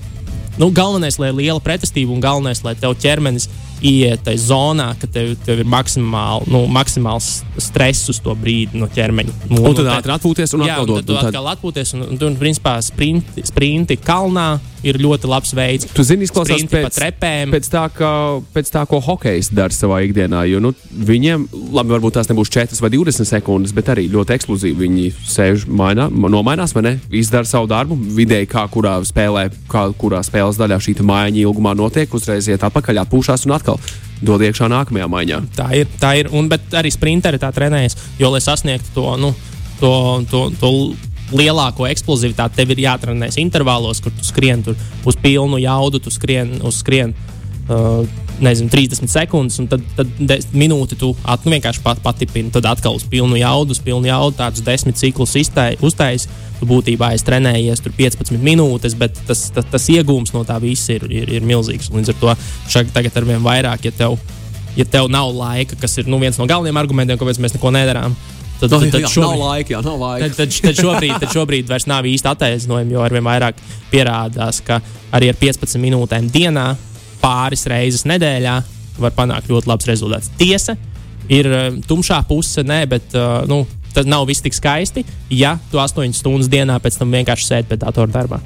Nu, galvenais, lai ir liela pretestība un galvenais, lai tev ķermenis iet tajā zonā, ka tev, tev ir maksimāli, nu, maksimāls stress uz to brīdi no ķermeņa. Un, un tad ātri atpūties un jā, atkal dot. Tad atkal atpūties un, un, un, un principā, sprinti, sprinti kalnā ir ļoti labs veids. Tu zini, izklausās pēc, pēc, tā, ka, pēc tā, ko hokejs dara savā ikdienā. Jo nu, viņiem, labi, varbūt tās nebūs 4 vai 20 sekundes, bet arī ļoti eksplozīvi. Viņi sēž, mainā, nomainās, vai ne? Izdara savu darbu. Vidēji, kā kurā spēlē, kā kurā spēles daļā šī maiņa ilgumā notiek, uzreiz iet atpakaļ, atpūšās un atkal dod iekšā nākamajā maiņā. Tā ir, tā ir. Un, bet arī sprinteri tā trenējas, jo, lai sasniegtu to, nu, to, to, to lielāko eksplozivitāti tev ir jātrenēs intervālos, kur tu skrien tur uz pilnu jaudu, tu skrien uz skrien. Uh, nezinu, 30 sekundes, un tad, tad minūti tu at, nu, vienkārši pat, patipini. Tad atkal uz pilnu jaudu, uz pilnu jaudu, tādus desmit ciklus uztaisīt. Tu būtībā esi trenējies tur 15 minūtes, bet tas, tas, tas iegūms no tā visa ir, ir, ir milzīgs. Līdz ar to šag, tagad ar vien vairāk, ja tev, ja tev nav laika, kas ir nu, viens no galvenajiem argumentiem, kāpēc mēs neko nedarām Tad, tad, tad, šobrīd, nav laika, jā, nav laika. Tad, tad, tad, šobrīd, tad šobrīd vairs nav īsti attaisnojumi, jo arvien vairāk pierādās, ka arī ar 15 minūtēm dienā, pāris reizes nedēļā, var panākt ļoti labs rezultāts. Tiesa, ir um, tumšā puse, nē, bet uh, nu, tas nav viss tik skaisti, ja tu 8 stundas dienā pēc tam vienkārši sēdi pie datora darbā.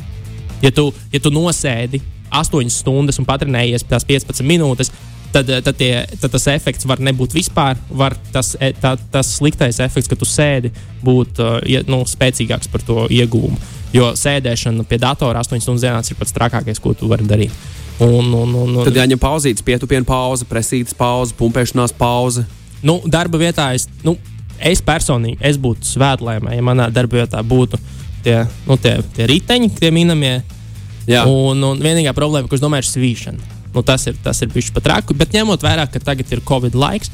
Ja tu, ja tu nosēdi 8 stundas un patrenējies tās 15 minūtes, tad, eh, tad, tie, tad tas efekts var nebūt vispār. Var tas, e, tā, tas sliktais efekts, ka tu sēdi, būt uh, nu, spēcīgāks par to iegūmu. Jo sēdēšana pie datora 8 stundas dienā ir pats trakākais, ko tu vari darīt. Un, un, un, un, tad jāņem pauzītes, pietupienu pauze, presītas pauze, pumpēšanās pauze. Nu, darba vietā es, nu, es personīgi es būtu svētlēmē, ja manā darba vietā būtu tie, nu, tie, tie riteņi, tie minamie. Jā. Un, un vienīgā problēma, ko es domāju, ir svīšana. Nu, tas ir, tas ir bijis pat raku, bet ņemot vērā, ka tagad ir Covid laiks.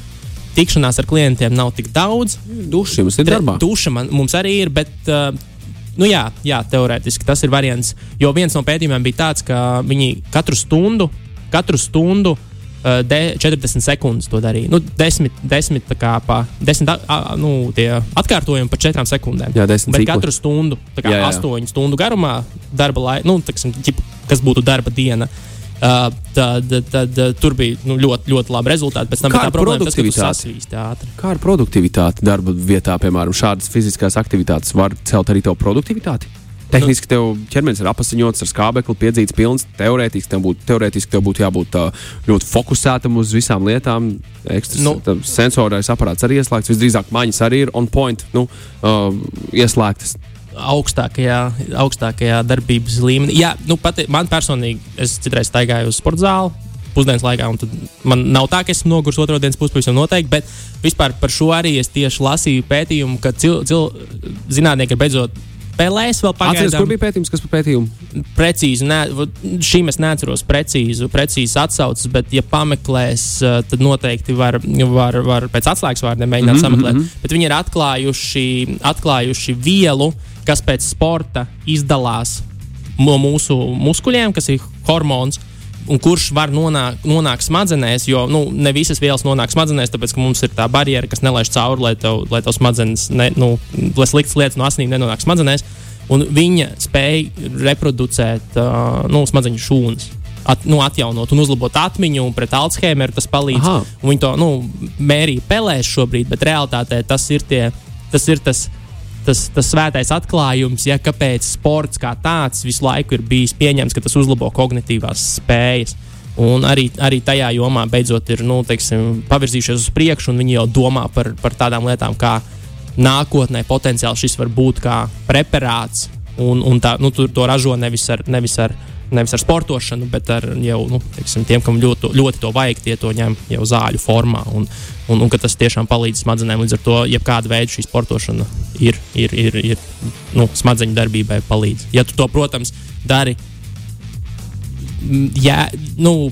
Tikšanās ar klientiem nav tik daudz. Duši mums ir darbā. Duša man, mums arī ir, bet uh, nu jā, jā, teorētiski tas ir variants. Jo viens no pētījumiem bija tāds, ka viņi katru stundu, katru stundu uh, de, 40 sekundes to darīja. Nu, 10, 10, kā, pa, 10 a, nu, atkārtojumi pa 4 sekundēm. Jā, 10 Bet ciklu. katru stundu, kā, jā, jā. 8 stundu garumā, darba laika, nu, teksim, ģip, kas būtu darba diena. Uh, Uh, tad, tad, tad tur bija nu, ļoti, ļoti labi rezultāti. Pēc tam kā bija tā produktivitāte. Kā ar produktivitāti darba vietā, piemēram, šādas fiziskās aktivitātes var celt arī tavu produktivitāti? Tehniski nu, tev ķermenis ir apziņots ar skābekli, piedzīts pilns. Teorētiski tev būtu, teorētiski tev būtu jābūt uh, ļoti fokusētam uz visām lietām. Ekstras, nu, sensorais aparāts arī ieslēgts. Visdrīzāk maņas arī ir on point, nu, uh, ieslēgtas augstākajā, augstākajā darbības līmenī. Jā, nu, pati, man personīgi, es citreiz staigāju uz sporta zāli. pusdienas laikā. un tad Man nav tā, ka esmu noguris otro dienas pusē, noteikti, bet vispār par šo arī es tieši lasīju pētījumu, ka cil, cil, zinātnieki ir beidzot spēlēs vēl Atceries, pagaidām. kur bija pētījums, kas par pētījumu? Precīzi, ne, šīm es neatceros precīzu, precīzi atsauces, bet, ja pameklēs, eh, tad noteikti var, var, var pēc atslēgas vārdiem mēģināt mm -hmm. sameklēt. Bet viņi ir atklājuši, atklājuši vielu, kas pēc sporta izdalās no mūsu muskuļiem, kas ir hormons. Un kurš var nonākt, nonākt smadzenēs, jo nu, ne visas vielas nonāk smadzenēs, tāpēc ka mums ir tā barjera, kas nelaiž cauri, lai tev, lai tev smadzenes, ne, nu, lai sliktas lietas no asinīm nenonāk smadzenēs. Un viņa spēja reproducēt uh, nu, smadzeņu šūnas. At, nu, atjaunot un uzlabot atmiņu, un pret Alzheimeru tas palīdz. Viņi to nu, mērīja pelēs šobrīd, bet realtātē tas ir, tie, tas, ir tas, tas, tas svētais atklājums, ja, kāpēc sports kā tāds visu laiku ir bijis pieņemts, ka tas uzlabo kognitīvās spējas. Un arī, arī tajā jomā beidzot ir nu, teiksim, pavirzījušies uz priekšu, un viņi jau domā par, par tādām lietām, kā nākotnē potenciāli šis var būt kā preparāts. Un, un tā, nu, tur to ražo nevis ar, nevis ar, nevis ar sportošanu, bet ar jau nu, teiksim, tiem, kam ļoti, ļoti to vajag, tie to ņem jau zāļu formā. Un, un, un tas tiešām palīdz smadzenēm. Līdz ar to, jebkāda veida šī sportošana ir, ir, ir, ir nu, smadzeņu darbībai palīdz. Ja tu to, protams, dari jā, nu,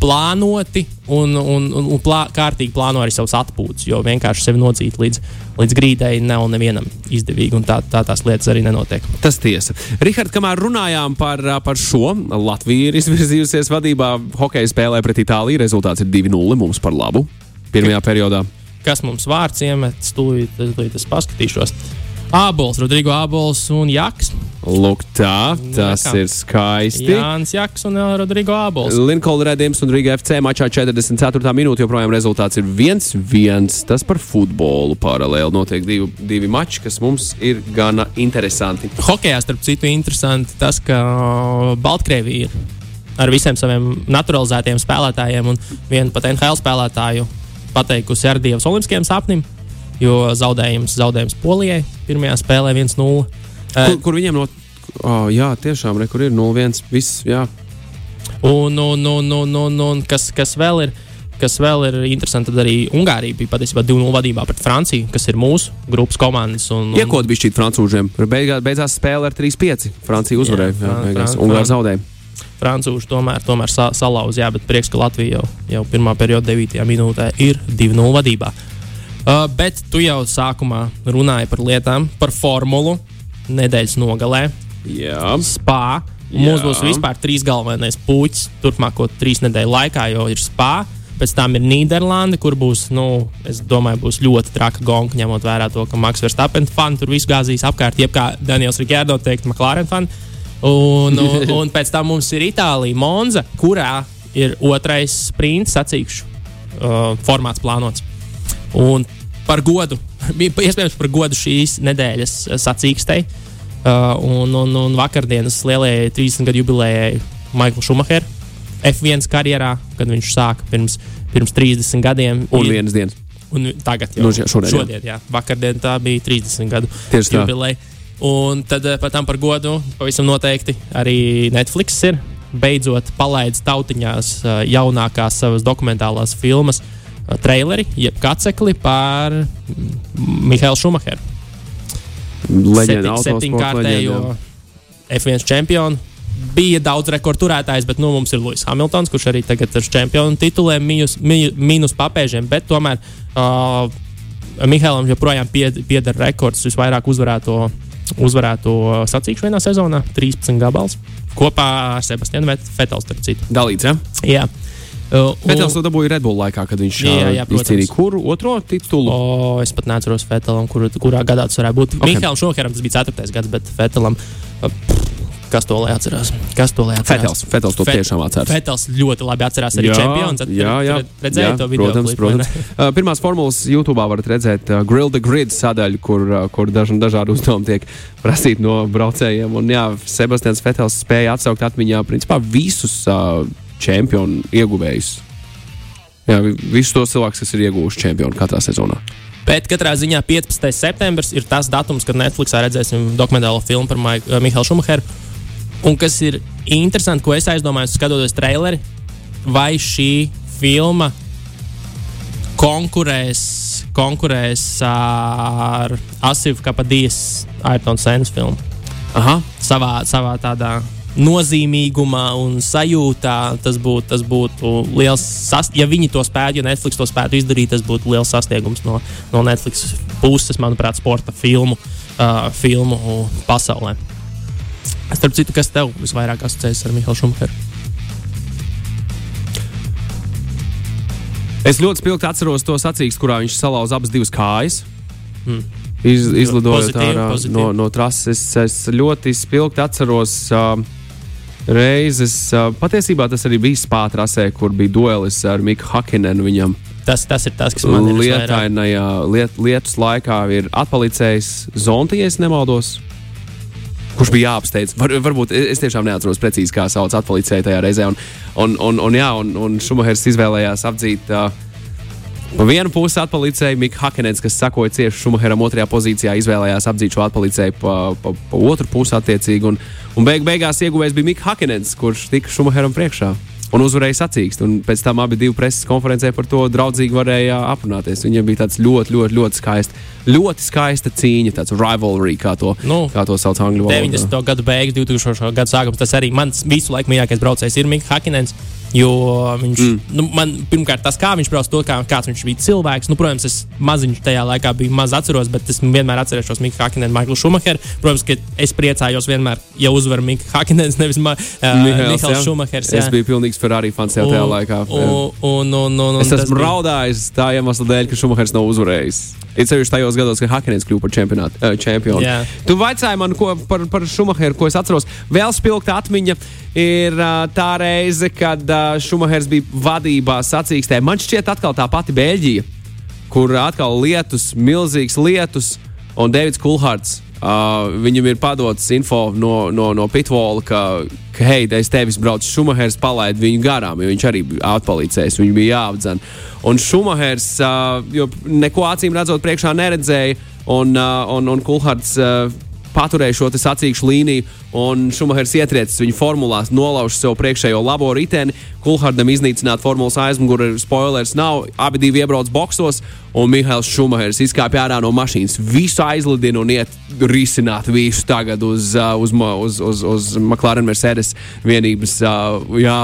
plānoti un, un, un, un plā, kārtīgi plāno arī savus atpūtas, jo vienkārši sevi nodzīt līdz, līdz grīdai nav nevienam izdevīgi, un tā, tā tās lietas arī nenotiek. Tas tiesa. Rihard, kamēr runājām par, par šo, Latvija ir izvirzījusies vadībā hokeja spēlē pret Itāliju. Rezultāts ir 2-0 mums par labu pirmajā periodā. Kas mums vārds iemetis, tūlīt, tūlīt es paskatīšos. Ābols, Rodrigo Ābols un Jaks. Lūk, tā, tas Nekā. ir skaisti. Jānis Jaks un ā, Rodrigo Ābols. Linkolna redzējums un Riga FC mačā 44. minūte joprojām rezultāts ir 1-1. Tas par futbolu paralēli notiek divi, divi mači, kas mums ir gana interesanti. Hokejā, starp citu, interesanti tas, ka Baltkrievija ir ar visiem saviem naturalizētiem spēlētājiem un vienu pat NHL spēlētāju pateikusi ar Dievas olimpiskajiem sapnim, jo zaudējums, zaudējums Polijai pirmajā spēlē 1-0. Kur, kur viņiem no. Oh, jā, tiešām, re, kur ir 0-1. Viss, jā. Un, un, un, un, un, un kas, kas vēl ir? Kas vēl ir interesanti, tad arī Ungārija bija patiesībā 2-0 vadībā pret Franciju, kas ir mūsu grupas komandas. Un, un, Iekot bija šī francūžiem. Beigās, beidzās spēle ar 3-5. Francija uzvarēja. Jā, Fran- beigās. Fran- Ungāri zaudēja. Francūži tomēr, tomēr sa salauza, jā, bet prieks, ka Latvija jau, jau pirmā perioda 9. minūtē ir 2-0 vadībā. Uh, bet tu jau sākumā runāji par lietām, par formulu nedēļas nogalē, Jā. spā. Jā. Mums būs vispār trīs galvenais puķis turpmāko trīs nedēļu laikā, jo ir spā. Pēc tam ir Nīderlanda, kur būs, nu, es domāju, būs ļoti traka gonka, ņemot vērā to, ka Maks Verstappen fani tur visu gāzīs apkārt, jeb kā Daniels Rikjārdo teikt, McLaren fani. Un, un, <laughs> un pēc tam mums ir Itālija, Monza, kurā ir otrais sprints sacīkšu uh, formāts plānots. Un par godu, <laughs> iespējams par godu šīs nedēļas uh, sacīkstei. Uh, un, un, un vakardienas lielajai 30 gadu jubilejai Maikla Šumahera F1 karjerā, kad viņš sāka pirms, pirms 30 gadiem. Un ir- vienas dienas. Un tagad jau Nu, šodien, jā. šodien jā. Vakardien tā bija 30 gadu Tieši jubileja. Un tad eh, par tam par godu pavisam noteikti arī Netflix ir beidzot palaidis tautiņās eh, jaunākās savas dokumentālās filmas eh, traileri, jeb kacekli par mm, Mihālu Šumacheru. Leģenda, Septiņ- Septiņkārtējo F1 čempionu. Bija daudz rekordu turētājs, bet nu, mums ir Lūsis Hamiltons, kurš arī tagad ar čempionu tituliem mīnus, mī- mīnus papēžiem. Bet tomēr uh, Mihālam joprojām pied- pieder rekords visvairāk uzvarēto, uzvarēto sacīkšu vienā sezonā - 13 gabals. Kopā ar Sebastianu Fetelu, starp citu. Dalīts, jā. Jā. Uh, Fetels to dabūja Red Bull laikā, kad viņš Jā, ā, jā, izcīnīja kuru otro titulu. O, es pat neatceros Fetelam, kur, kurā gadā tas varētu būt. Ok. Okay. Mihālam Šokeram tas bija 4. gads, bet Fetelam. uh, Kas to lai atcerās? Kas to lai atcerās? Fetels, Fetels to Fet- tiešām atceras. Fetels ļoti labi atcerās arī. At- jā, jā, red- Redzēju jā, to video. Protams, ne? protams. Uh, Pirmās formulas YouTube varat redzēt uh, Grill the Grid sadaļu, kur, uh, kur daž, dažādi uzdevumi tiek prasīti no braucējiem. Un, jā, Sebastians Fetels spēja atsaukt atmiņā principā visus uh, čempionu ieguvējus. Jā, vi- visus tos cilvēkus, kas ir ieguvuši čempionu katrā sezonā. Bet katrā ziņā 15. septembris ir tas datums, kad Netflixā redzēsim dokumentālo filmu par Maik- uh, Mihālu Šumacheru. Un kas ir interesanti, ko es aizdomājos, skatoties traileri, vai šī filma konkurēs, konkurēs ar Asifu Kapadijas Ayrton Sēnes filmu. Aha. Savā, savā tādā nozīmīgumā un sajūtā tas būtu, tas būtu liels sasniegums. Ja viņi to spētu, ja Netflix to spētu izdarīt, tas būtu liels sasniegums no, no Netflix puses, manuprāt, sporta filmu, uh, filmu pasaulē. Starp citu, kas tev visvairāk asociējas ar Mihālu Šumacheru? Es ļoti spilgti atceros to sacīkstu, kurā viņš salauza abas divas kājas. Hmm. Iz, izlidojot Pozitīvi, ārā pozitīvi. no, no trases, es, es ļoti spilgti atceros uh, reizes. Uh, patiesībā tas arī bija spātrasē, kur bija duelis ar Miku Hakinenu. Viņam Tas, tas ir tas, kas man ir lietainajā liet, lietus laikā ir atpalicējis Zonti, ja nemaldos. Kurš bija jāapsteidz? Var, varbūt es tiešām neatceros precīzi, kā sauc atpalicēju tajā reizē. Un, un, un, un, jā, un, un Šumahers izvēlējās apdzīt. Uh, Pa vienu pusi atpalicēja Mikls Hakenets, kas sakoja cieši Šumacheram otrajā pozīcijā, izvēlējās apdzīt šo atpalicēju pa, pa, pa otru pusi attiecīgi. Un, un beig, beigās ieguvējs bija Mikls Hakenets, kurš tika Šumacheram priekšā. Un uzvarēja sacīkst. Un pēc tam abi divi preses konferencē par to draudzīgi varēja aprunāties. Viņam bija tāds ļoti, ļoti, ļoti skaists, ļoti skaista cīņa, tāds rivalry, kā to, Nu, kā to sauc angļu valodā. 90. gada beigas, 2000. gada sākums. Tas arī mans visu laiku mīļākais braucējs ir Mikls Hakinens. Jo viņš, mm. nu, man pirmkārt, tas, kā viņš brauc, to, kā, kāds viņš bija cilvēks. Nu, protams, es maziņš tajā laikā biju maz atceros, bet es vienmēr atcerēšos Mikls Hakinenu, Maiklu Šumacheru. Protams, ka es priecājos vienmēr, ja uzvar Mikls Hakinens, nevis Ma, uh, Mikls Šumachers. Es biju pilnīgs Ferrari fans jau tajā laikā. jā. Un, un, un, un, un Es esmu bija- raudājis tā iemesla dēļ, ka Šumahers nav uzvarējis. Ir sevišķi tajos gados, kad Hakenēns kļuva par uh, čempionu. Jā. Tu vaicāji man ko, par, par Šumacheru, ko es atceros. Vēl spilgta atmiņa ir uh, tā reize, kad uh, Šumahers bija vadībā sacīkstē. Man šķiet, atkal tā pati Beļģija, kur atkal lietus, milzīgs lietus un Davids Kulhards. Uh, viņam ir padots info no, no, no Pitvola, ka, ka hei, es tevis braucu, Šumahers palaid viņu garām, jo viņš arī bija atpalīdzējis, viņu bija jāapdzen. Un Šumahers, uh, jo neko acīm redzot, priekšā neredzēja, un, uh, un, un Kulhards. Uh, paturēja šo sacīkšu līniju, un Šumahers ietriecis viņu formulās, nolauž sev priekšējo labo riteni. Kulhardam iznīcināt formulas aizmuguri, spoilers nav. Abi divi iebrauc boxos, un Mihails Šumahers izkāpa ārā no mašīnas. Visu aizlidina un iet risināt visu tagad uz, uh, uz, uz, uz, uz McLaren Mercedes vienības. Uh, jā,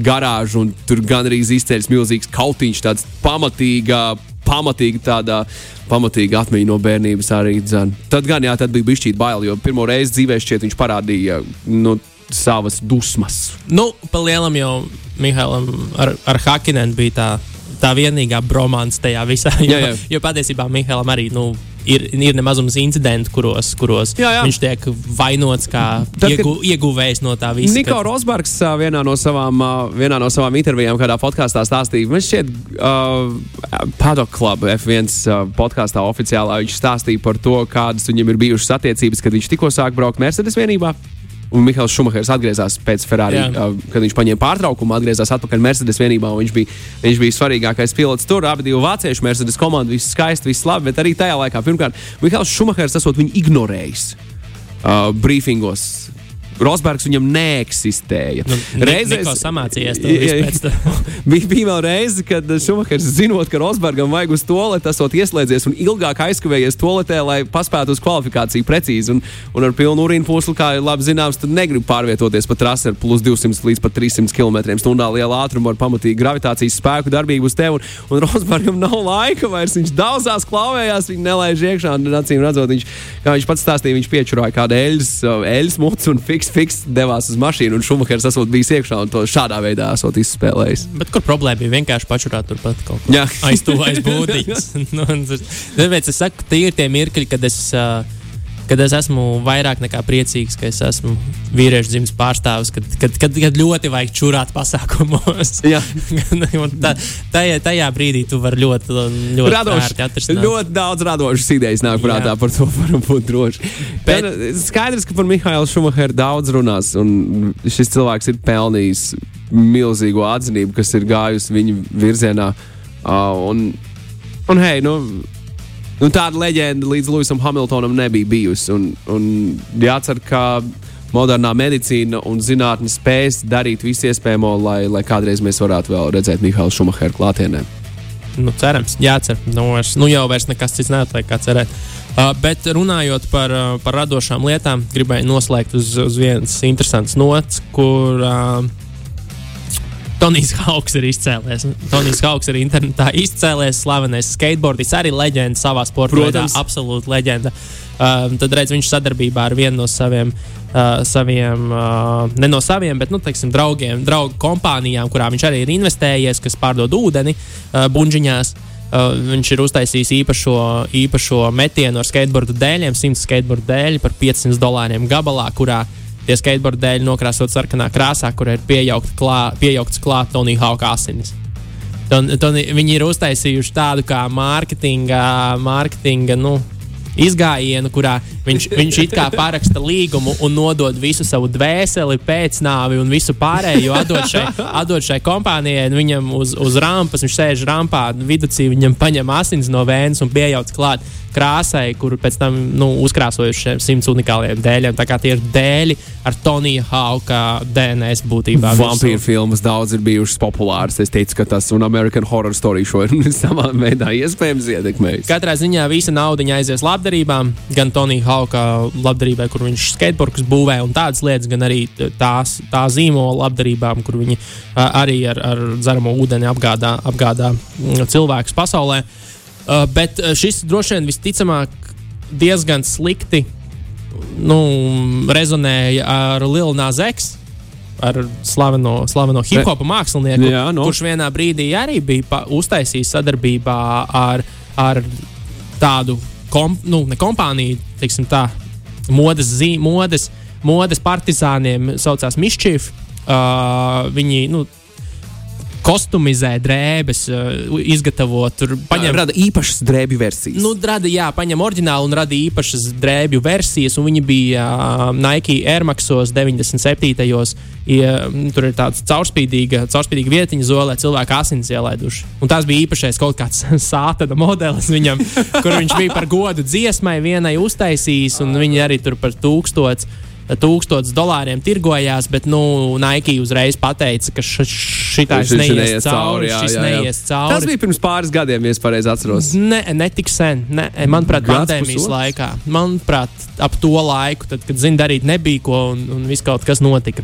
garāžu, un tur gan arī izceļas milzīgs kautiņš, tāds pamatīga, pamatīga tāda. Pamatīga atmiņa no bērnības arī dzēn. Tad gan, jā, tad bija bijis bail, jo pirmo reizi dzīvē šķiet viņš parādīja nu, savas dusmas. Nu, pa lielam jau Mihālam ar, ar Hakinenu bija tā, tā vienīgā bromāns tajā visā. Jo, Jā, jā. jo patiesībā Mihālam arī nu, ir, ir nemazums incidentu, kuros, kuros Jā, jā. viņš tiek vainots kā Tad, kad- iegu, ieguvējs no tā visa. Niko Rosbergs ā, vienā no savām, vienā no savām intervijām, kādā podkāstā stāstīja, man šķiet, uh, Paddock Club F1 uh, podkāstā oficiālā viņš stāstīja par to, kādas viņam ir bijušas attiecības, kad viņš tikko sāk braukt Mercedes vienībā. Un Mikls Šumahers atgriezās pēc Ferrari, Jā. kad viņš paņēma pārtraukumu, atgriezās atpakaļ Mercedes vienībā. Viņš bija, viņš bija svarīgākais pilots tur. Abi divi vācieši, Mercedes komanda, viss skaisti, viss labi. Bet arī tajā laikā, pirmkārt, Mikls Šumahers esot viņu ignorējis uh, briefingos. Rosbergs viņam neeksistēja. Nu, samācījies to visu pēc tam. <laughs> bija, bija vēl reize, kad Šumahers, zinot, ka Rosbergam vajag uz toaleti, esot ieslēdzies un ilgāk aizkavējies toaletē, lai paspētu uz kvalifikāciju precīzi. Un, un ar pilnu urīnu pūslu, kā ir labi zināms, tad negrib pārvietoties pa trasi ar plus 200 līdz pat 300 km/h lielu ātrumu ar pamatīgu gravitācijas spēku darbību uz tevi. Un, un Rosbergam nav laika vairs. Viņš daudzās klauvējās, viņa nelaiž iekšā. Un, acīm redzot, viņš, kā viņš pats stāstīja, viņš piečurāja kādu eļļas, eļļas mucu un fiks, fiks devās uz mašīnu. Un Šumahers esot bijis iekšā un to šādā veidā esot izspēlējis. Bet kur problēma bija vienkārši pačurāt turpat kaut ko aiz to aiz būdītes. <laughs> nu, tāpēc es saku, tie ir tie mirkļi, kad es, ā, kad es esmu vairāk nekā priecīgs, ka es esmu vīriešu dzimts pārstāvis, kad, kad, kad, kad ļoti vajag čurāt pasākumos. <laughs> <laughs> Tā, tajā, tajā brīdī tu vari ļoti, ļoti Radoši, atrisināt. ļoti daudz radošas idejas nāk prātā Jā. par to, varam būt droši. Bet Bet- skaidrs, ka par Mihālu Šumacheru daudz runās, un šis cilvēks ir pelnījis milzīgo atzinību, kas ir gājusi viņa virzienā. Uh, un, un hei, nu, nu, tāda leģenda līdz Luisam Hamiltonam nebija bijusi. Un, un jācer, ka modernā medicīna un zinātne spēs darīt visu iespējamo, lai, lai kādreiz mēs varētu vēl redzēt Mihālu Šumacheru klātienē. Nu, cerams, jācer. Nu, es, nu jau vairs nekas cits neatliek, kā cerēt. Uh, bet runājot par, uh, par radošām lietām, gribēju noslēgt uz, uz vienas interesantas nots, kur uh, Tonijs Hauks ir izcēlējis. Tonijs Hauks ir internetā izcēlējis, slavenais skateboardists, arī leģenda savā sportā. Protams. absolūti leģenda. Uh, tad redz, viņš sadarbībā ar vienu no saviem, uh, saviem uh, ne no saviem, bet nu, teiksim, draugiem, draugu kompānijām, kurām viņš arī ir investējies, kas pārdod ūdeni uh, buļģiņās. Uh, viņš ir uztaisījis īpašo, īpašo metienu ar skateboardu dēļiem, 100 skateboardu dēļi par 500 dolāriem gabalā, kurā tie skateboardu dēļi nokrāsot sarkanā krāsā, kur ir piejaukta klā, piejaukts klāt Tonija Hauka asinis. Ton, ton, viņi ir uztaisījuši tādu kā mārketinga, mārketinga nu, izgājienu, kurā viņš, viņš it kā paraksta līgumu un nodod visu savu dvēseli, pēcnāvi un visu pārējo atdod šai, atdod šai kompānijai. Viņam uz, uz rampas, viņš sēž rampā, vidū viņam paņem asins no vēnes un piejauc klāt krāsai, kur pēc tam nu, uzkrāsojuši simts unikāliem dēļiem. Tā kā tie ir dēļi ar Tonija Hauka DNS būtībā. Vampīru filmas daudz ir bijušas populāras. Es teicu, ka tas un American Horror Story šo ir <laughs> savā veidā iespējams ietekmējis. Katrā ziņā visa nauda aizies labdarībām, gan Tonija Hauka labdarībai, kur viņš skateboardus būvē un tādas lietas, gan arī tās, tā zīmola labdarībām, kur viņi arī ar, ar dzeramo ūdeni apgādā, apgādā mm, cilvēkus pasaulē. Uh, bet uh, šis droši vien visticamāk diezgan slikti nu, rezonēja ar Lielu Nāzeks. Ar slaveno, slaveno hip hopa mākslinieku, Jā, nu. kurš vienā brīdī arī bija uztaisījis sadarbībā ar, ar tādu kom, nu, kompāniju, tā, modes, zīm, modes, modes partizāniem, saucās Mišķīvi. Uh, viņi nu, kostumizē drēbes, uh, izgatavo tur, paņem Rada īpašas drēbju versijas. Nu, rada, jā, paņem oriģinālu un rada īpašas drēbju versijas. Viņi bija Nike Air Maxos 97. gados. Ja, tur ir tāds caurspīdīga, caurspīdīga vietiņa zolē, cilvēku asins ielaiduši. Un tas bija īpašais kaut kāds <laughs> sāpēda modelis viņam, kur viņš bija par godu dziesmai vienai uztaisījis, un viņi arī tur par tūkstots. Tūkstotis dolāriem tirgojās, bet nu, Nike uzreiz pateica, ka š- šitais Šis neies neies cauri. jā, jā, jā. neies cauri. Tas bija pirms pāris gadiem, ja es pareizi atceros. Ne, ne tik sen. Ne, manuprāt, Gads, pandēmijas pusotrs? laikā. Manuprāt, ap to laiku, tad, kad zina, darīt nebija ko un, un viss kaut kas notika.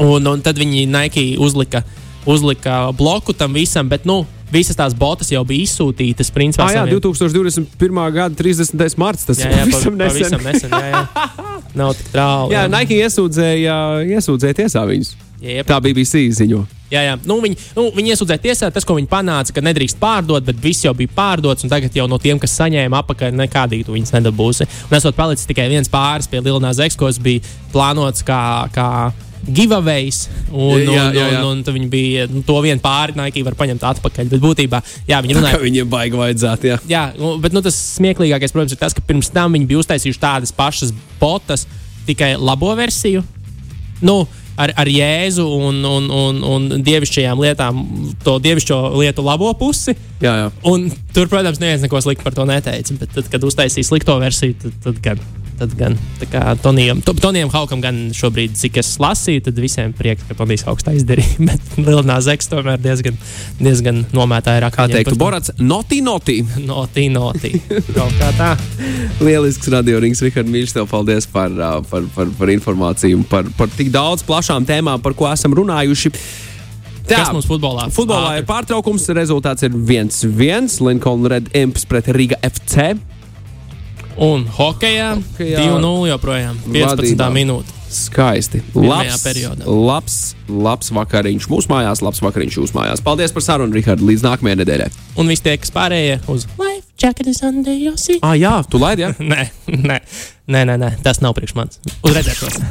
Un, un tad viņi Nike uzlika, uzlika bloku tam visam, bet nu, visas tās botas jau bija izsūtītas. Principā, Ah, jā, saviem- 2021. gada 30. marts. Tas jā, jā, pavisam pavisam nesen. nesen. nesen jā, jā. <laughs> Nav tik tālu. Jā, Nike iesūdzēja, iesūdzēja tiesā viņus. Jep. Tā BBC ziņo. Jā, jā. Nu, viņi, nu, viņi iesūdzēja tiesā tas, ko viņi panāca, ka nedrīkst pārdot, bet viss jau bija pārdots. un Tagad jau no tiem, kas saņēma apakaļ, nekādīgi tu viņus nedabūsi. Un esot palicis tikai viens pāris pie Lielnās ekskos, bija plānots kā. kā Giveaways, un, un, Jā, jā, jā. un, un, un viņi bija nu, to vienu pāri, Nike var paņemt atpakaļ. Bet būtībā, jā, viņi runāja. viņiem baigi vajadzētu. Jā. Jā, bet nu, tas smieklīgākais, protams, ir tas, ka pirms tam viņi bija uztaisījuši tādas pašas botas, tikai labo versiju. Nu, ar, ar jēzu un, un, un, un dievišķajām lietām, to dievišķo lietu labo pusi. Jā, jā. Un tur, protams, neviens neko sliktu par to neteica. Bet, tad, kad uztaisīja slikto versiju, tad, tad gan. Tad gan Tonijam, to- Tonijam Haukam, gan šobrīd, cik es lasīju, tad visiem prieks, ka Tonijs Hauks tā izdarīja. <laughs> Bet Lielā Zeks tomēr diezgan, diezgan nomētāja ar Kā teiktu. Borats, noti, noti. <laughs> Notī, notī. Kaut kā tā. Lielisks radio rings, Rihards Mīļš, tev paldies par, par, par, par informāciju un par, par tik daudz plašām tēmām, par ko esam runājuši. Tā, Kas mums futbolā? Futbolā ir pārtraukums, rezultāts ir 1-1. Lincoln Red Imps pret Riga FC. Un hokeja Hokejā 2-0 joprojām. 15. vadībā. minūte. Skaisti. Labs, labs, labs vakariņš mūsu mājās, labs vakariņš jūsu mājās. Paldies par sarunu, Rihards, līdz nākamajai nedēļai. Un viss tie, kas pārējie uz Life Jacket is under your seat. Ah, jā, tu laidi, jā? <laughs> Nē, nē, nē, nē, nē, tas nav priekš manis. Uz redzēšanos!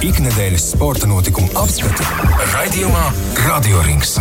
Ikdienas sporta notikumu apskati raidījumā Radio Rings.